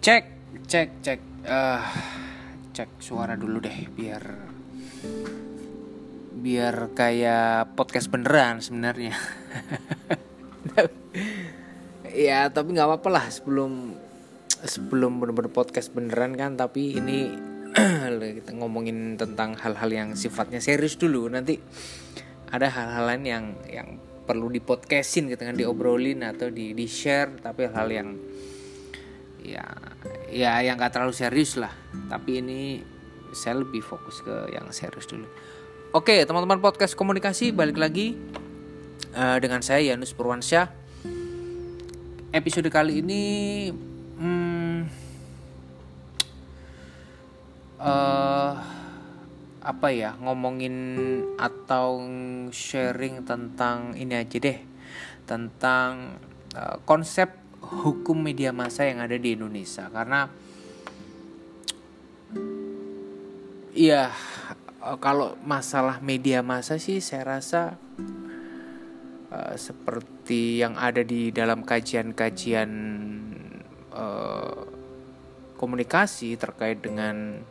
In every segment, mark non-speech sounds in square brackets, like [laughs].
Cek, cek, cek. Uh, cek suara dulu deh biar biar kayak podcast beneran sebenarnya. [laughs] ya tapi nggak apa-apa lah sebelum sebelum bener-bener podcast beneran kan tapi ini [clears throat] kita ngomongin tentang hal-hal yang sifatnya serius dulu nanti ada hal-hal lain yang yang perlu di podcastin gitu kan diobrolin atau di di share tapi hal-hal yang ya ya yang gak terlalu serius lah. Tapi ini saya lebih fokus ke yang serius dulu. Oke teman-teman podcast komunikasi balik lagi uh, dengan saya Yanus Purwansyah. Episode kali ini hmm, uh, apa ya ngomongin atau sharing tentang ini aja deh. Tentang uh, konsep hukum media massa yang ada di Indonesia. Karena ya kalau masalah media massa sih saya rasa uh, seperti yang ada di dalam kajian-kajian uh, komunikasi terkait dengan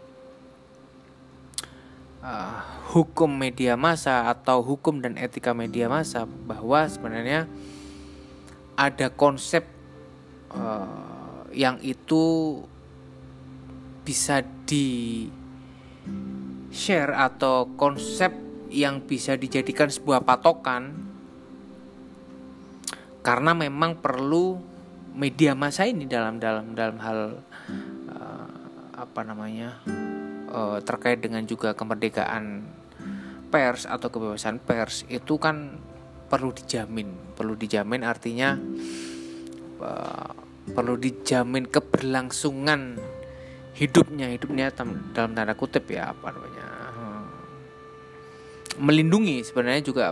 uh, hukum media massa atau hukum dan etika media massa bahwa sebenarnya ada konsep uh, yang itu bisa di share atau konsep yang bisa dijadikan sebuah patokan karena memang perlu media massa ini dalam dalam dalam hal uh, apa namanya uh, terkait dengan juga kemerdekaan pers atau kebebasan pers itu kan perlu dijamin. Perlu dijamin artinya perlu dijamin keberlangsungan hidupnya hidupnya dalam tanda kutip ya apa namanya hmm, melindungi sebenarnya juga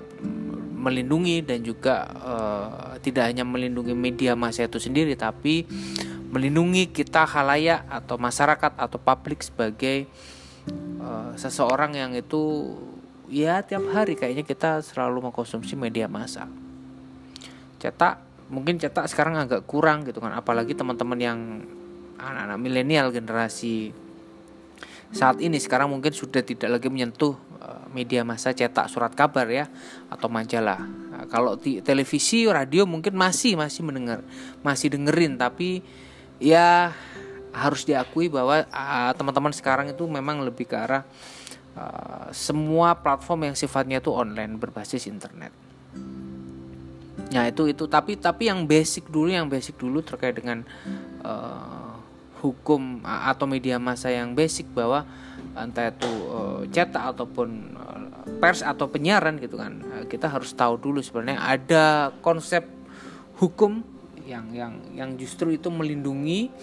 melindungi dan juga uh, tidak hanya melindungi media massa itu sendiri tapi melindungi kita halayak atau masyarakat atau publik sebagai uh, seseorang yang itu ya tiap hari kayaknya kita selalu mengkonsumsi media massa. Cetak mungkin cetak sekarang agak kurang gitu kan apalagi teman-teman yang anak-anak milenial generasi saat ini sekarang mungkin sudah tidak lagi menyentuh eh, media massa cetak surat kabar ya atau majalah. Nah, kalau di televisi, radio mungkin masih masih mendengar, masih dengerin tapi ya harus diakui bahwa teman teman-teman sekarang itu memang lebih ke arah uh, semua platform yang sifatnya itu online berbasis internet. Nah itu itu. Tapi tapi yang basic dulu yang basic dulu terkait dengan uh, hukum atau media massa yang basic bahwa entah itu uh, cetak ataupun uh, pers atau penyiaran gitu kan kita harus tahu dulu sebenarnya ada konsep hukum yang yang yang justru itu melindungi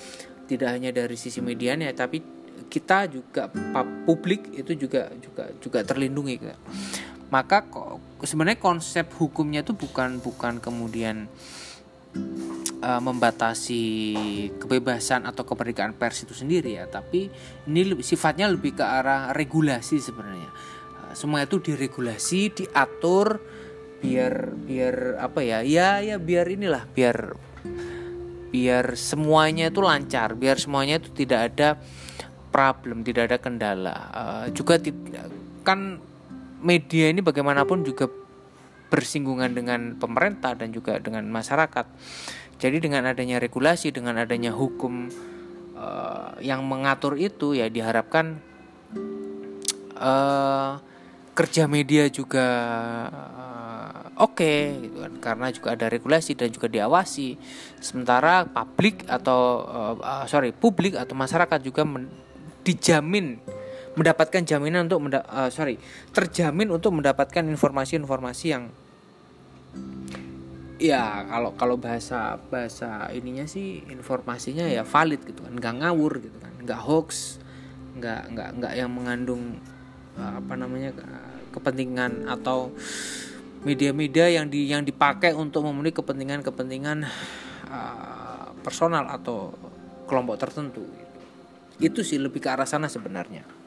tidak hanya dari sisi medianya tapi kita juga publik itu juga juga juga terlindungi maka sebenarnya konsep hukumnya itu bukan bukan kemudian uh, membatasi kebebasan atau kemerdekaan pers itu sendiri ya tapi ini lebih, sifatnya lebih ke arah regulasi sebenarnya. Uh, semua itu diregulasi diatur biar biar apa ya ya ya biar inilah biar biar semuanya itu lancar biar semuanya itu tidak ada problem tidak ada kendala. Uh, juga kan media ini bagaimanapun juga bersinggungan dengan pemerintah dan juga dengan masyarakat. Jadi dengan adanya regulasi, dengan adanya hukum uh, yang mengatur itu ya diharapkan uh, kerja media juga uh, oke okay, gitu kan karena juga ada regulasi dan juga diawasi. Sementara publik atau uh, sorry publik atau masyarakat juga dijamin mendapatkan jaminan untuk menda uh, sorry terjamin untuk mendapatkan informasi-informasi yang ya kalau kalau bahasa bahasa ininya sih informasinya ya valid gitu kan. Nggak ngawur gitu kan. Nggak hoax. Nggak nggak nggak yang mengandung uh, apa namanya kepentingan atau media-media yang di yang dipakai untuk memenuhi kepentingan-kepentingan uh, personal atau kelompok tertentu gitu. itu sih lebih ke arah sana sebenarnya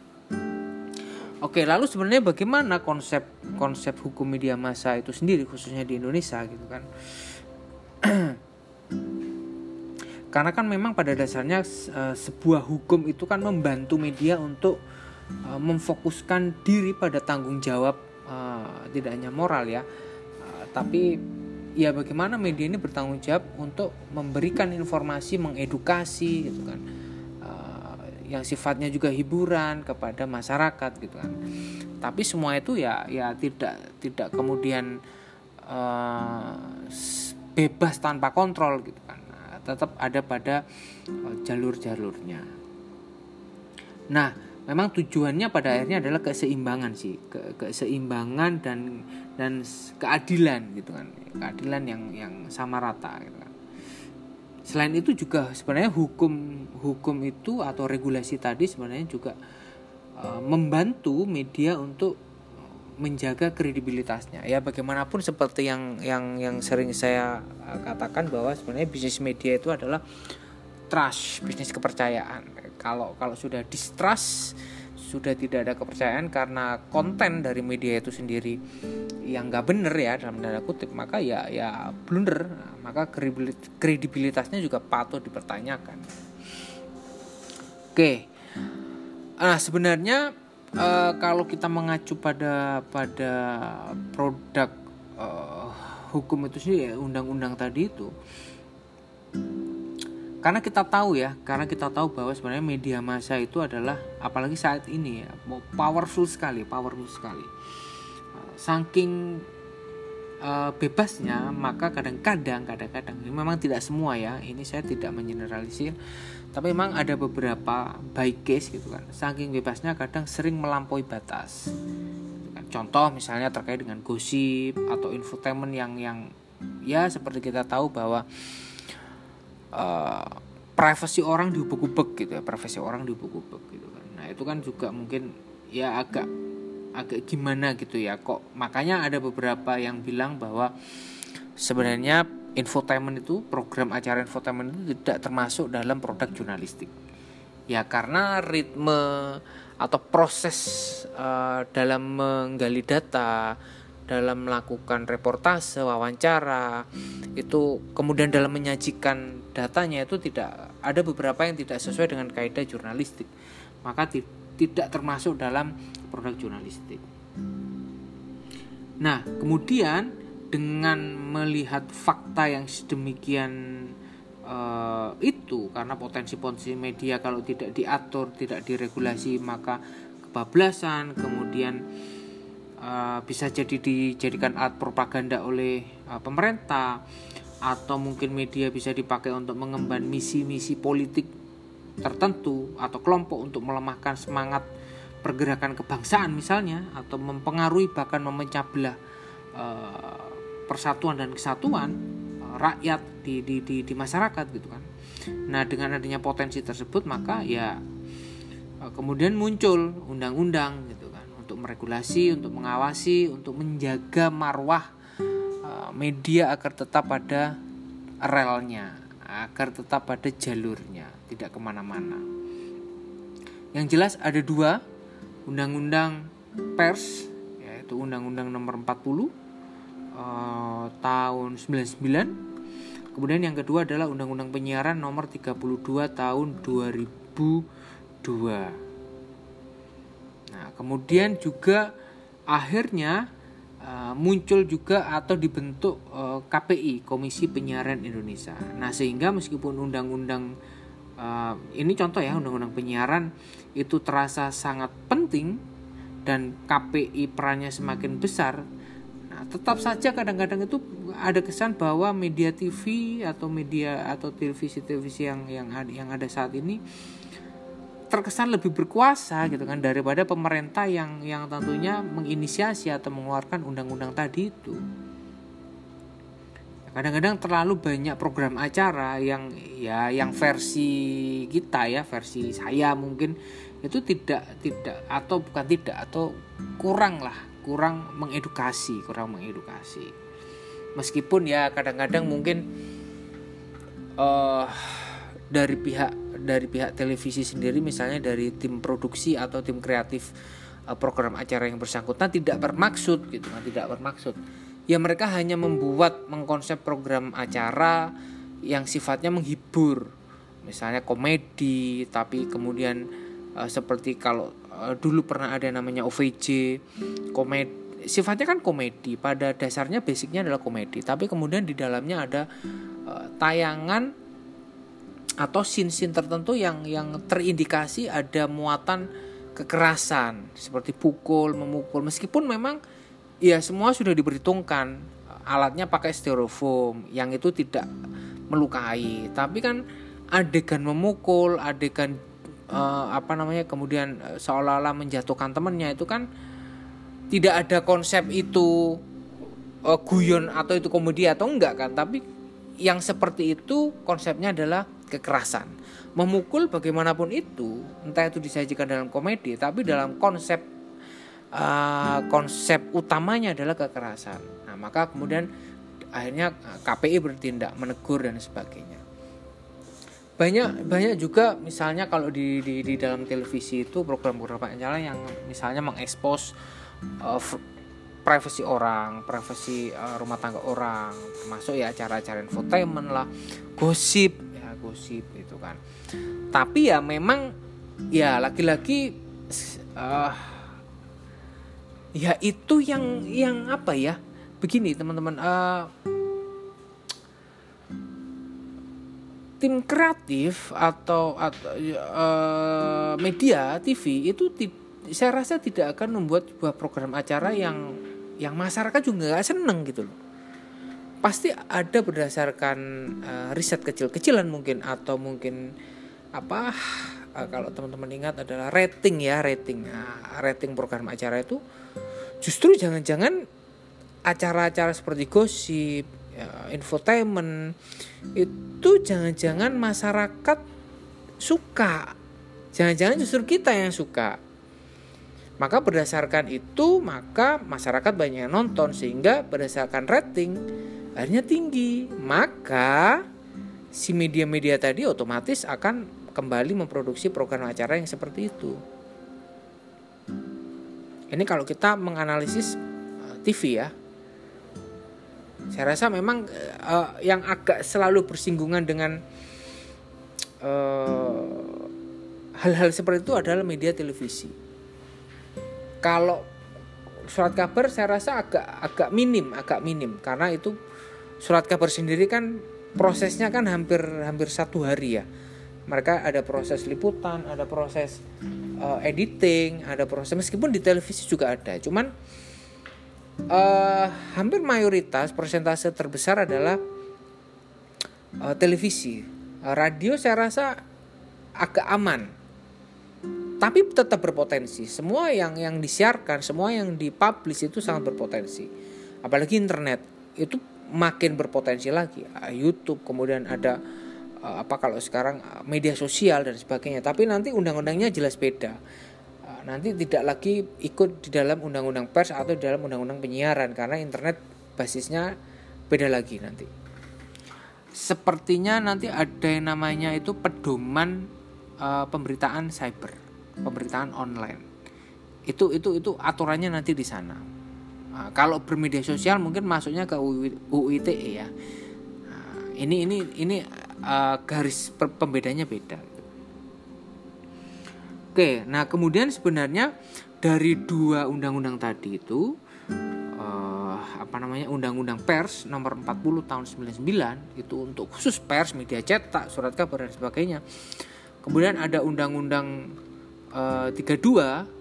Oke, lalu sebenarnya bagaimana konsep konsep hukum media massa itu sendiri khususnya di Indonesia gitu kan? [clears throat] karena kan memang pada dasarnya uh, sebuah hukum itu kan membantu media untuk uh, memfokuskan diri pada tanggung jawab uh, tidak hanya moral ya tapi ya bagaimana media ini bertanggung jawab untuk memberikan informasi mengedukasi gitu kan yang sifatnya juga hiburan kepada masyarakat gitu kan tapi semua itu ya ya tidak tidak kemudian uh, bebas tanpa kontrol gitu kan tetap ada pada uh, jalur-jalurnya. Nah, memang tujuannya pada akhirnya adalah keseimbangan sih, ke keseimbangan dan dan keadilan gitu kan, keadilan yang yang sama rata gitu kan. Selain itu juga sebenarnya hukum hukum itu atau regulasi tadi sebenarnya juga uh, membantu media untuk menjaga kredibilitasnya. Ya bagaimanapun seperti yang yang yang sering saya uh, katakan bahwa sebenarnya bisnis media itu adalah trust bisnis kepercayaan. Kalau kalau sudah distrust sudah tidak ada kepercayaan karena konten dari media itu sendiri yang nggak bener ya dalam tanda kutip maka ya ya blunder. Maka kredibilitasnya juga patut dipertanyakan. Oke. Nah sebenarnya uh, kalau kita mengacu pada pada produk uh, hukum itu sih ya undang-undang tadi itu karena kita tahu ya karena kita tahu bahwa sebenarnya media massa itu adalah apalagi saat ini ya powerful sekali powerful sekali. Uh, saking uh, bebasnya maka kadang-kadang kadang-kadang ini memang tidak semua ya ini saya tidak mengeneralisir tapi memang ada beberapa baik case gitu kan. Saking bebasnya kadang sering melampaui batas. Contoh misalnya terkait dengan gosip atau infotainment yang yang ya seperti kita tahu bahwa uh, privasi orang diubek-ubek gitu ya privasi orang diubek-ubek gitu kan. Nah itu kan juga mungkin ya agak agak gimana gitu ya kok. Makanya ada beberapa yang bilang bahwa sebenarnya infotainment itu program acara infotainment itu tidak termasuk dalam produk jurnalistik. Ya karena ritme atau proses uh, dalam menggali data dalam melakukan reportase wawancara itu kemudian dalam menyajikan datanya itu tidak ada beberapa yang tidak sesuai dengan kaidah jurnalistik. Maka tidak termasuk dalam produk jurnalistik. Nah kemudian dengan melihat fakta yang sedemikian uh, itu karena potensi-potensi media kalau tidak diatur, tidak diregulasi maka kebablasan, kemudian uh, bisa jadi dijadikan alat propaganda oleh uh, pemerintah atau mungkin media bisa dipakai untuk mengemban misi-misi politik tertentu atau kelompok untuk melemahkan semangat pergerakan kebangsaan misalnya atau mempengaruhi bahkan memecah belah persatuan dan kesatuan eh, rakyat di, di, di, di masyarakat gitu kan. Nah dengan adanya potensi tersebut maka ya eh, kemudian muncul undang-undang gitu kan untuk meregulasi, untuk mengawasi, untuk menjaga marwah eh, media agar tetap pada relnya, agar tetap pada jalurnya, tidak ke mana-mana. Yang jelas ada dua undang-undang pers yaitu undang-undang nomor 40 uh, tahun 99 kemudian yang kedua adalah undang-undang penyiaran nomor 32 tahun 2002 nah kemudian juga akhirnya uh, muncul juga atau dibentuk uh, eh, KPI Komisi Penyiaran Indonesia. Nah sehingga meskipun undang-undang uh, ini contoh ya undang-undang penyiaran itu terasa sangat penting dan KPI perannya semakin besar Nah, tetap saja kadang-kadang itu ada kesan bahwa media TV atau media atau televisi-televisi yang yang yang ada saat ini terkesan lebih berkuasa gitu kan daripada pemerintah yang yang tentunya menginisiasi atau mengeluarkan undang-undang tadi itu. Kadang-kadang terlalu banyak program acara yang ya yang versi kita ya, versi saya mungkin itu tidak tidak atau bukan tidak atau kurang lah kurang mengedukasi kurang mengedukasi meskipun ya kadang-kadang mungkin uh, dari pihak dari pihak televisi sendiri misalnya dari tim produksi atau tim kreatif uh, program acara yang bersangkutan tidak bermaksud gitu kan tidak bermaksud. Ya mereka hanya membuat mengkonsep program acara yang sifatnya menghibur. Misalnya komedi tapi kemudian uh, seperti kalau uh, dulu pernah ada namanya OVJ komedi sifatnya kan komedi. Pada dasarnya basicnya adalah komedi tapi kemudian di dalamnya ada uh, tayangan atau scene-scene tertentu yang yang terindikasi ada muatan kekerasan seperti pukul memukul. Meskipun memang ya semua sudah diperhitungkan alatnya pakai styrofoam yang itu tidak melukai. Tapi kan adegan memukul adegan uh, apa namanya kemudian uh, seolah-olah menjatuhkan temannya itu kan tidak ada konsep itu uh, guyon atau itu komedi atau enggak kan? Tapi yang seperti itu konsepnya adalah kekerasan. Memukul bagaimanapun itu entah itu disajikan dalam komedi tapi dalam konsep uh, konsep utamanya adalah kekerasan. Nah maka kemudian akhirnya eh, KPI bertindak menegur dan sebagainya. Banyak banyak juga misalnya kalau di di, di dalam televisi itu program-program acara yang misalnya mengekspos uh, privasi orang, privasi uh, rumah tangga orang, termasuk ya acara-acara infotainment lah, gosip, gosip itu kan. Tapi ya memang ya laki-laki uh, ya itu yang yang apa ya? Begini teman-teman uh, tim kreatif atau, atau uh, media TV itu saya rasa tidak akan membuat sebuah program acara yang yang masyarakat juga nggak seneng gitu loh pasti ada berdasarkan uh, riset kecil-kecilan mungkin atau mungkin apa uh, kalau teman-teman ingat adalah rating ya rating nah, rating program acara itu. Justru jangan-jangan acara-acara seperti gosip ya, infotainment itu jangan-jangan masyarakat suka. Jangan-jangan justru kita yang suka. Maka berdasarkan itu maka masyarakat banyak yang nonton sehingga berdasarkan rating akhirnya tinggi. Maka si media-media tadi otomatis akan kembali memproduksi program acara yang seperti itu. Ini kalau kita menganalisis eh, TV ya. Saya rasa memang uh, yang agak selalu bersinggungan dengan hal-hal uh, seperti itu adalah media televisi. Kalau surat kabar saya rasa agak agak minim agak minim. Karena itu surat kabar sendiri kan prosesnya kan hampir hampir satu hari ya. Mereka ada proses liputan ada proses uh, editing ada proses meskipun di televisi juga ada. Cuman uh, hampir mayoritas persentase terbesar adalah uh, televisi. Radio saya rasa agak aman. Tapi tetap berpotensi. Semua yang yang disiarkan semua yang dipublish itu sangat berpotensi. Apalagi internet. Itu makin berpotensi lagi. Ah, YouTube kemudian ada ah, apa kalau sekarang ah, media sosial dan sebagainya. Tapi nanti undang-undangnya jelas beda. Nanti tidak lagi ikut di dalam undang-undang pers atau di dalam undang-undang penyiaran karena internet basisnya beda lagi nanti. Sepertinya nanti ada yang namanya itu pedoman uh, pemberitaan cyber pemberitaan online. Itu itu itu aturannya nanti di sana Nah, kalau bermedia sosial mungkin masuknya ke UITE ya. Nah, ini ini ini uh, garis pembedanya beda. Oke, nah kemudian sebenarnya dari dua undang-undang tadi itu uh, apa namanya undang-undang pers nomor 40 tahun 99 itu untuk khusus pers, media cetak, surat kabar dan sebagainya. Kemudian ada undang-undang uh, 32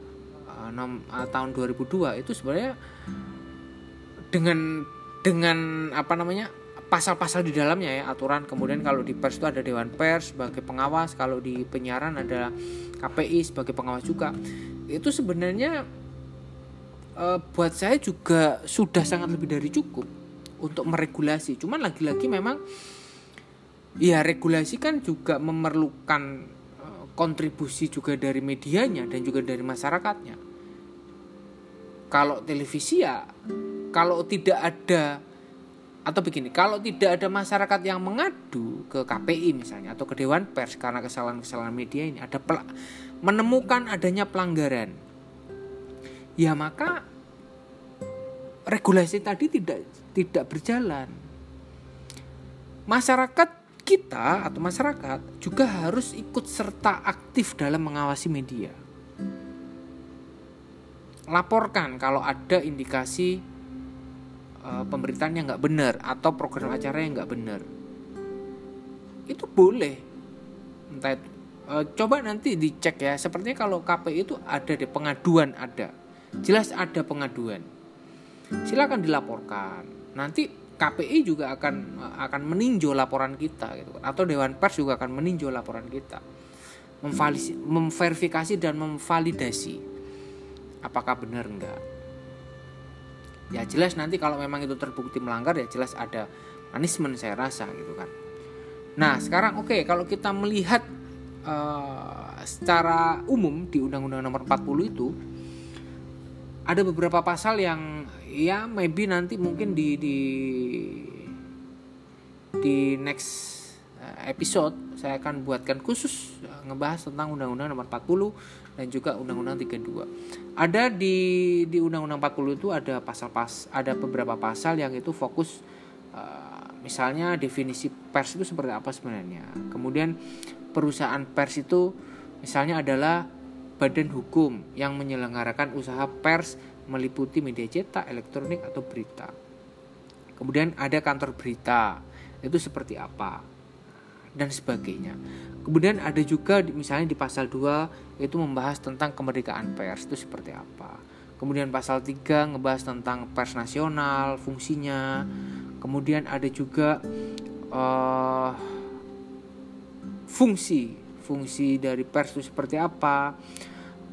uh, uh, tahun 2002 itu sebenarnya dengan dengan apa namanya pasal-pasal di dalamnya ya aturan. Kemudian kalau di pers itu ada dewan pers sebagai pengawas kalau di penyiaran ada KPI sebagai pengawas juga. Itu sebenarnya e, buat saya juga sudah sangat lebih dari cukup untuk meregulasi. Cuman lagi-lagi memang ya regulasi kan juga memerlukan kontribusi juga dari medianya dan juga dari masyarakatnya kalau televisi ya kalau tidak ada atau begini, kalau tidak ada masyarakat yang mengadu ke KPI misalnya atau ke Dewan Pers karena kesalahan-kesalahan media ini ada menemukan adanya pelanggaran, ya maka regulasi tadi tidak tidak berjalan. Masyarakat kita atau masyarakat juga harus ikut serta aktif dalam mengawasi media. Laporkan kalau ada indikasi uh, pemberitaan yang nggak benar atau program acara yang nggak benar. Itu boleh. Entah itu, uh, coba nanti dicek ya. Sepertinya kalau KPI itu ada di pengaduan ada. Jelas ada pengaduan. Silakan dilaporkan. Nanti KPI juga akan akan meninjau laporan kita gitu atau Dewan Pers juga akan meninjau laporan kita memverifikasi dan memvalidasi apakah benar enggak ya jelas nanti kalau memang itu terbukti melanggar ya jelas ada punishment saya rasa gitu kan nah sekarang oke okay, kalau kita melihat uh, secara umum di Undang-Undang Nomor 40 itu ada beberapa pasal yang ya maybe nanti mungkin di di di next eh, episode saya akan buatkan khusus eh, ngebahas tentang Undang-Undang Nomor 40 dan juga Undang-Undang 32. Ada di di Undang-Undang 40 itu ada pasal pas ada beberapa pasal yang itu fokus uh, misalnya definisi pers itu seperti apa sebenarnya. Kemudian perusahaan pers itu misalnya adalah badan hukum yang menyelenggarakan usaha pers meliputi media cetak, elektronik atau berita. Kemudian ada kantor berita, itu seperti apa dan sebagainya. Kemudian ada juga misalnya di pasal 2 itu membahas tentang kemerdekaan pers itu seperti apa. Kemudian pasal 3 ngebahas tentang pers nasional, fungsinya. Kemudian ada juga uh, fungsi, fungsi dari pers itu seperti apa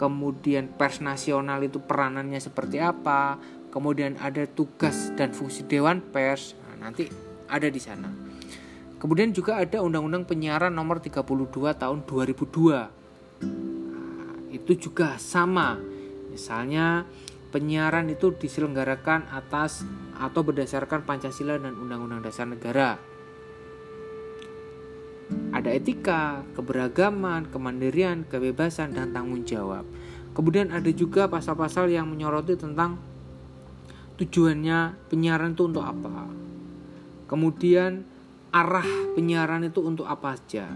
kemudian pers nasional itu peranannya seperti apa, kemudian ada tugas dan fungsi dewan pers, nah, nanti ada di sana. Kemudian juga ada Undang-Undang Penyiaran Nomor 32 Tahun 2002. Nah, itu juga sama. Misalnya penyiaran itu diselenggarakan atas atau berdasarkan Pancasila dan Undang-Undang Dasar Negara ada etika, keberagaman, kemandirian, kebebasan, dan tanggung jawab. Kemudian ada juga pasal-pasal yang menyoroti tentang tujuannya penyiaran itu untuk apa. Kemudian arah penyiaran itu untuk apa saja.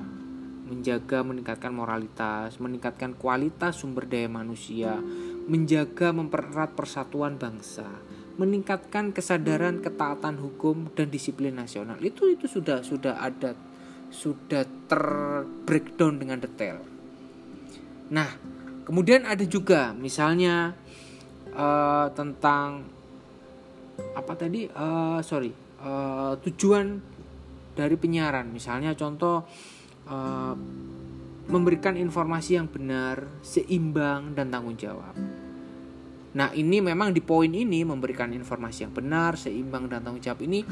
Menjaga meningkatkan moralitas, meningkatkan kualitas sumber daya manusia, menjaga mempererat persatuan bangsa, meningkatkan kesadaran ketaatan hukum dan disiplin nasional. Itu itu sudah sudah ada sudah ter breakdown dengan detail. Nah, kemudian ada juga misalnya uh, tentang apa tadi? Uh, sorry, uh, tujuan dari penyiaran. Misalnya contoh uh, memberikan informasi yang benar, seimbang dan tanggung jawab. Nah, ini memang di poin ini memberikan informasi yang benar, seimbang dan tanggung jawab ini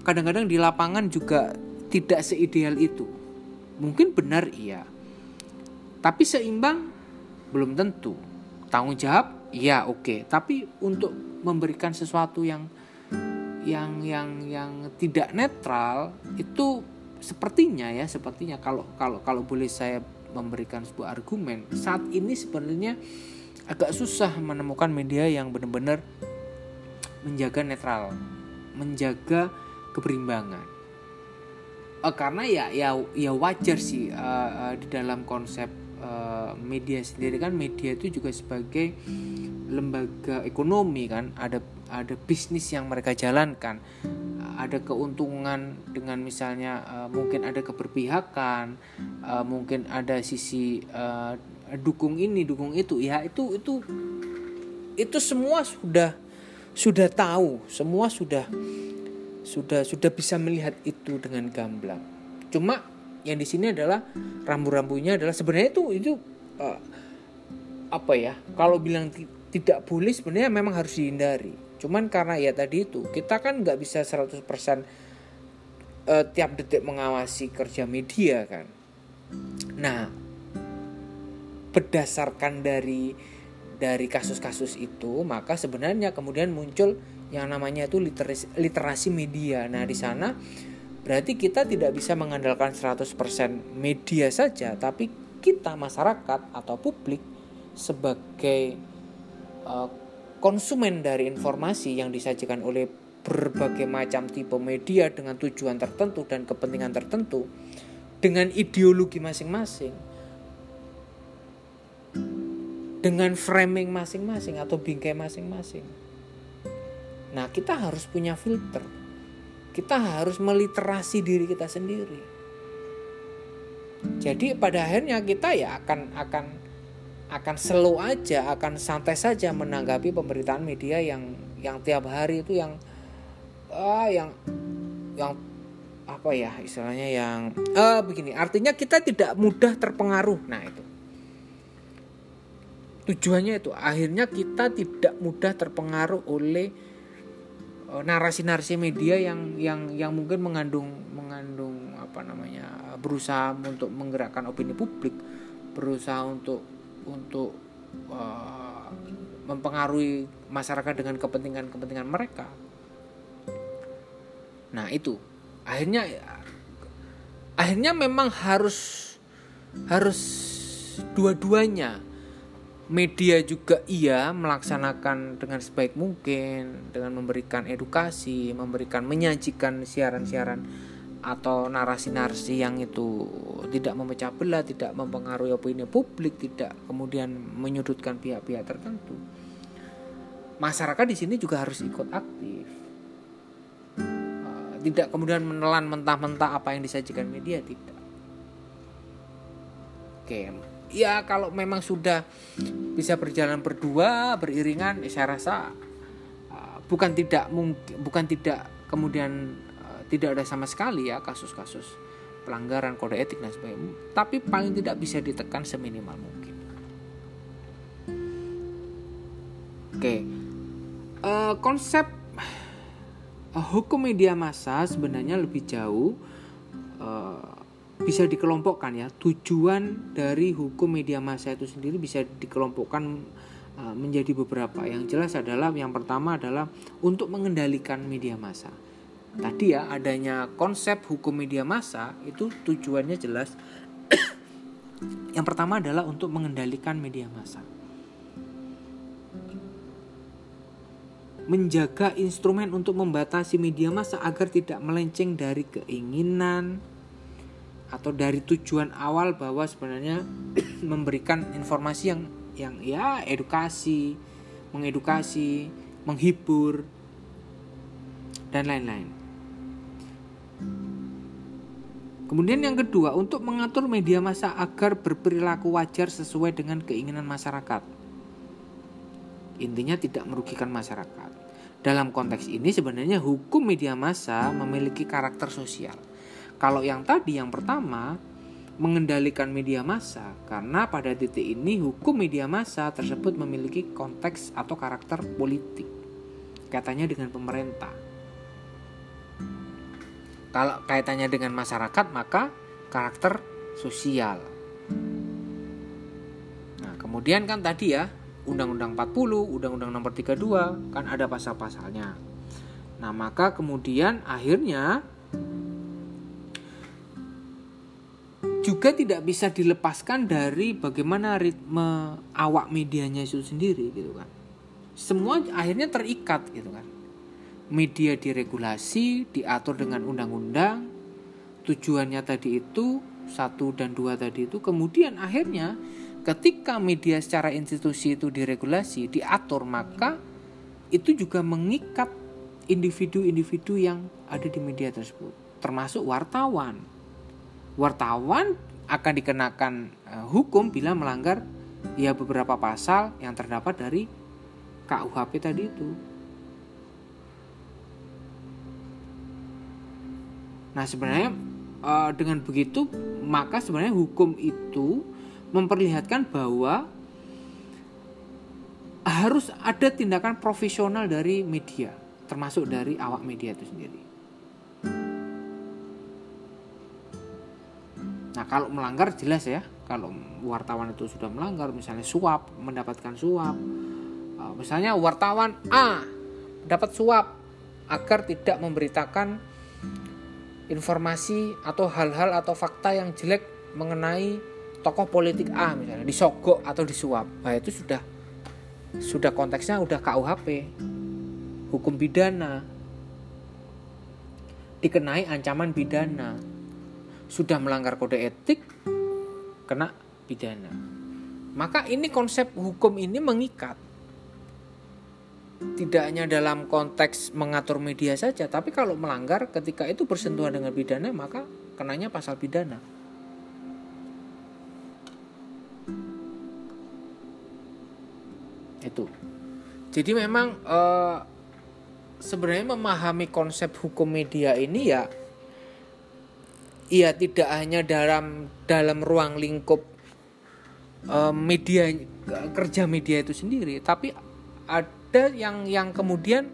kadang-kadang di lapangan juga tidak seideal itu. Mungkin benar iya. Tapi seimbang belum tentu. Tanggung jawab iya oke, okay. tapi untuk memberikan sesuatu yang yang yang yang tidak netral itu sepertinya ya sepertinya kalau kalau kalau boleh saya memberikan sebuah argumen saat ini sebenarnya agak susah menemukan media yang benar-benar menjaga netral menjaga keberimbangan. Uh, karena ya ya ya wajar sih uh, uh, di dalam konsep uh, media sendiri kan media itu juga sebagai lembaga ekonomi kan ada ada bisnis yang mereka jalankan ada keuntungan dengan misalnya uh, mungkin ada keberpihakan uh, mungkin ada sisi uh, dukung ini dukung itu ya itu itu itu semua sudah sudah tahu semua sudah sudah sudah bisa melihat itu dengan gamblang. Cuma yang di sini adalah rambu-rambunya adalah sebenarnya itu itu uh, apa ya? Kalau bilang tidak boleh sebenarnya memang harus dihindari. Cuman karena ya tadi itu kita kan nggak bisa 100% uh, tiap detik mengawasi kerja media kan. Nah, berdasarkan dari dari kasus-kasus itu maka sebenarnya kemudian muncul yang namanya itu literasi, literasi media. Nah, di sana berarti kita tidak bisa mengandalkan 100% media saja, tapi kita masyarakat atau publik sebagai konsumen dari informasi yang disajikan oleh berbagai macam tipe media dengan tujuan tertentu dan kepentingan tertentu dengan ideologi masing-masing dengan framing masing-masing atau bingkai masing-masing. Nah, kita harus punya filter. Kita harus meliterasi diri kita sendiri. Jadi pada akhirnya kita ya akan akan akan slow aja, akan santai saja menanggapi pemberitaan media yang yang tiap hari itu yang ah yang yang apa ya istilahnya yang uh, begini. Artinya kita tidak mudah terpengaruh. Nah itu. Tujuannya itu akhirnya kita tidak mudah terpengaruh oleh uh, narasi-narasi media yang yang yang mungkin mengandung mengandung apa namanya berusaha untuk menggerakkan opini publik berusaha untuk untuk uh, mempengaruhi masyarakat dengan kepentingan-kepentingan mereka. Nah itu. Akhirnya akhirnya memang harus harus dua-duanya. Media juga iya melaksanakan dengan sebaik mungkin dengan memberikan edukasi, memberikan menyajikan siaran-siaran atau narasi-narasi yang itu tidak memecah belah, tidak mempengaruhi opini publik, tidak kemudian menyudutkan pihak-pihak tertentu. Masyarakat di sini juga harus ikut aktif. Eh, tidak kemudian menelan mentah-mentah apa yang disajikan media, tidak. Oke, ya kalau memang sudah bisa berjalan berdua beriringan ya saya rasa uh, bukan tidak mungkin bukan tidak kemudian tidak ada sama sekali ya kasus-kasus pelanggaran kode etik dan sebagainya. Tapi paling tidak bisa ditekan seminimal mungkin. Oke. Uh, konsep uh, hukum media massa sebenarnya lebih jauh uh, bisa dikelompokkan ya. Tujuan dari hukum media massa itu sendiri bisa dikelompokkan menjadi beberapa. Yang jelas adalah yang pertama adalah untuk mengendalikan media massa tadi ya adanya konsep hukum media massa itu tujuannya jelas [coughs] yang pertama adalah untuk mengendalikan media massa menjaga instrumen untuk membatasi media massa agar tidak melenceng dari keinginan atau dari tujuan awal bahwa sebenarnya [coughs] memberikan informasi yang yang ya edukasi, mengedukasi, menghibur dan lain-lain. Kemudian yang kedua, untuk mengatur media massa agar berperilaku wajar sesuai dengan keinginan masyarakat. Intinya tidak merugikan masyarakat. Dalam konteks ini sebenarnya hukum media massa memiliki karakter sosial kalau yang tadi yang pertama mengendalikan media massa karena pada titik ini hukum media massa tersebut memiliki konteks atau karakter politik katanya dengan pemerintah. Kalau kaitannya dengan masyarakat maka karakter sosial. Nah, kemudian kan tadi ya Undang-Undang 40, Undang-Undang Nomor 32 kan ada pasal-pasalnya. Nah, maka kemudian akhirnya juga tidak bisa dilepaskan dari bagaimana ritme awak medianya itu sendiri gitu kan semua akhirnya terikat gitu kan media diregulasi diatur dengan undang-undang tujuannya tadi itu satu dan dua tadi itu kemudian akhirnya ketika media secara institusi itu diregulasi diatur maka itu juga mengikat individu-individu yang ada di media tersebut termasuk wartawan wartawan akan dikenakan uh, hukum bila melanggar ya beberapa pasal yang terdapat dari KUHP tadi itu. Nah, sebenarnya uh, dengan begitu maka sebenarnya hukum itu memperlihatkan bahwa harus ada tindakan profesional dari media, termasuk dari awak media itu sendiri. Nah kalau melanggar jelas ya kalau wartawan itu sudah melanggar misalnya suap mendapatkan suap uh, misalnya wartawan A dapat suap agar tidak memberitakan informasi atau hal-hal atau fakta yang jelek mengenai tokoh politik A misalnya disogok atau disuap nah itu sudah sudah konteksnya udah KUHP hukum pidana dikenai ancaman pidana sudah melanggar kode etik kena pidana. Maka ini konsep hukum ini mengikat. Tidak hanya dalam konteks mengatur media saja, tapi kalau melanggar ketika itu bersentuhan dengan pidana maka kenanya pasal pidana. Itu. Jadi memang uh, sebenarnya memahami konsep hukum media ini ya ia tidak hanya dalam dalam ruang lingkup uh, media kerja media itu sendiri tapi ada yang yang kemudian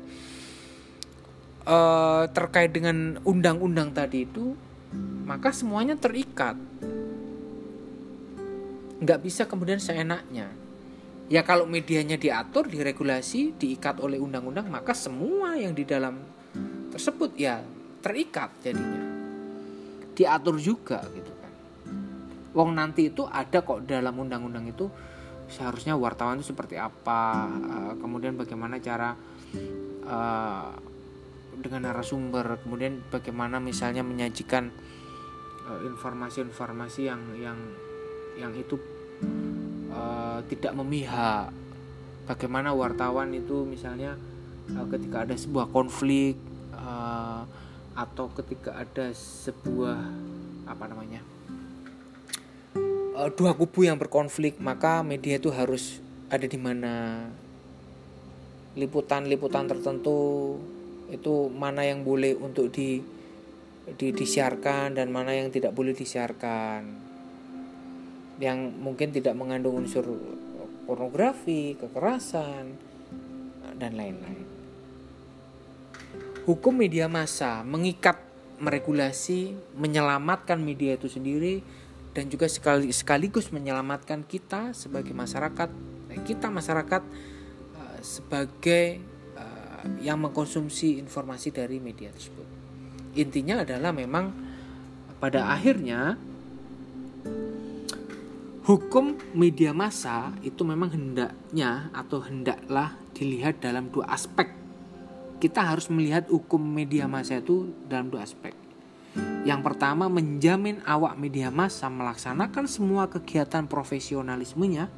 uh, terkait dengan undang-undang tadi itu maka semuanya terikat nggak bisa kemudian seenaknya Ya kalau medianya diatur, diregulasi, diikat oleh undang-undang, maka semua yang di dalam tersebut ya terikat jadinya. Diatur juga gitu kan. Wong nanti itu ada kok dalam undang-undang itu seharusnya wartawan itu seperti apa, eh, kemudian bagaimana cara uh, dengan narasumber, kemudian bagaimana misalnya menyajikan eh, informasi-informasi uh, yang yang yang itu uh, tidak memihak. Bagaimana wartawan itu misalnya uh, ketika ada sebuah konflik uh, atau ketika ada sebuah apa namanya uh, dua kubu yang berkonflik maka media itu harus ada di mana liputan-liputan tertentu itu mana yang boleh untuk di, di disiarkan dan mana yang tidak boleh disiarkan yang mungkin tidak mengandung unsur pornografi, kekerasan, dan lain-lain. Hukum media massa mengikat, meregulasi, menyelamatkan media itu sendiri, dan juga sekali, sekaligus menyelamatkan kita sebagai masyarakat, eh, kita masyarakat uh, sebagai uh, yang mengkonsumsi informasi dari media tersebut. Intinya adalah memang pada akhirnya hukum media massa itu memang hendaknya atau hendaklah dilihat dalam dua aspek. Kita harus melihat hukum media massa itu dalam dua aspek. Yang pertama menjamin awak media massa melaksanakan semua kegiatan profesionalismenya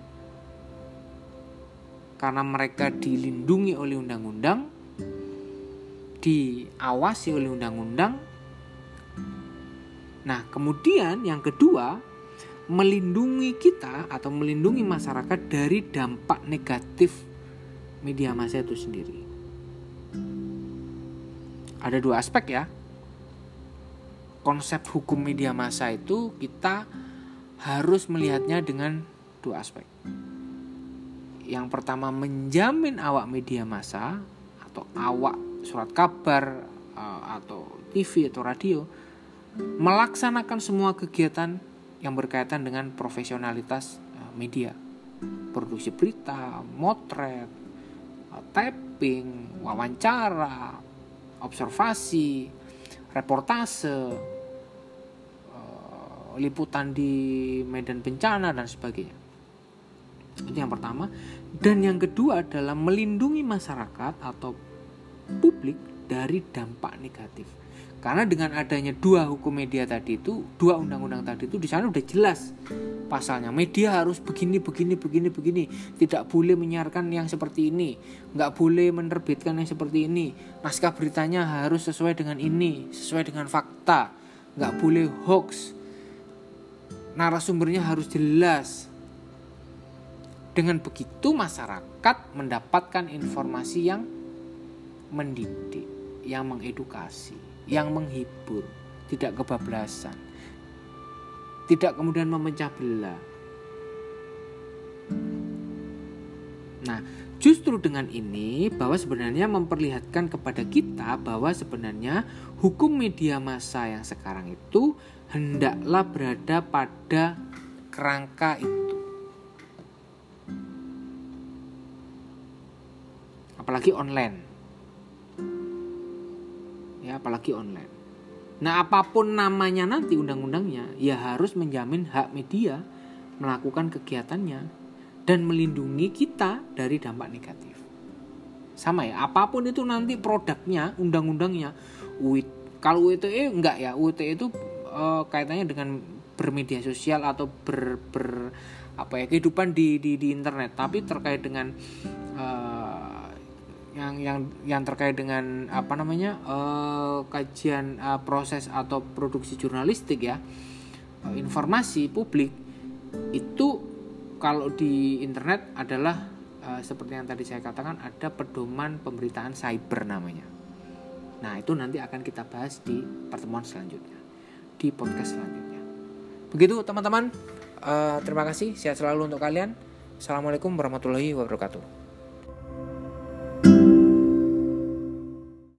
karena mereka dilindungi oleh undang-undang, diawasi oleh undang-undang. Nah, kemudian yang kedua, melindungi kita atau melindungi masyarakat dari dampak negatif media massa itu sendiri. Ada dua aspek ya. Konsep hukum media massa itu kita harus melihatnya dengan dua aspek. Yang pertama menjamin awak media massa atau awak surat kabar eh, atau TV atau radio melaksanakan semua kegiatan yang berkaitan dengan profesionalitas eh, media produksi berita, motret, eh, tapping, wawancara, observasi, reportase, eh, liputan di medan bencana dan sebagainya. Itu yang pertama. Dan yang kedua adalah melindungi masyarakat atau publik dari dampak negatif. Karena dengan adanya dua hukum media tadi itu, dua undang-undang tadi itu di sana udah jelas pasalnya. Media harus begini, begini, begini, begini. Tidak boleh menyiarkan yang seperti ini, nggak boleh menerbitkan yang seperti ini. Naskah beritanya harus sesuai dengan ini, sesuai dengan fakta, nggak boleh hoax. Narasumbernya harus jelas. Dengan begitu masyarakat mendapatkan informasi yang mendidik, yang mengedukasi yang menghibur, tidak kebablasan, tidak kemudian memecah belah. Nah, justru dengan ini bahwa sebenarnya memperlihatkan kepada kita bahwa sebenarnya hukum media massa yang sekarang itu hendaklah berada pada kerangka itu. Apalagi online ya apalagi online. Nah, apa pun namanya nanti undang-undangnya, ya harus menjamin hak media melakukan kegiatannya dan melindungi kita dari dampak negatif. Sama ya, apa pun itu nanti produknya, undang-undangnya, UIT kalau UITE enggak ya, UITE itu uh, kaitannya dengan bermedia sosial atau ber, ber apa ya kehidupan di di, di internet tapi terkait dengan yang yang yang terkait dengan apa namanya uh, kajian uh, proses atau produksi jurnalistik ya uh, informasi publik itu kalau di internet adalah uh, seperti yang tadi saya katakan ada pedoman pemberitaan cyber namanya. Nah itu nanti akan kita bahas di pertemuan selanjutnya di podcast selanjutnya. Begitu teman-teman. Uh, terima kasih. Sehat selalu untuk kalian. Assalamualaikum warahmatullahi wabarakatuh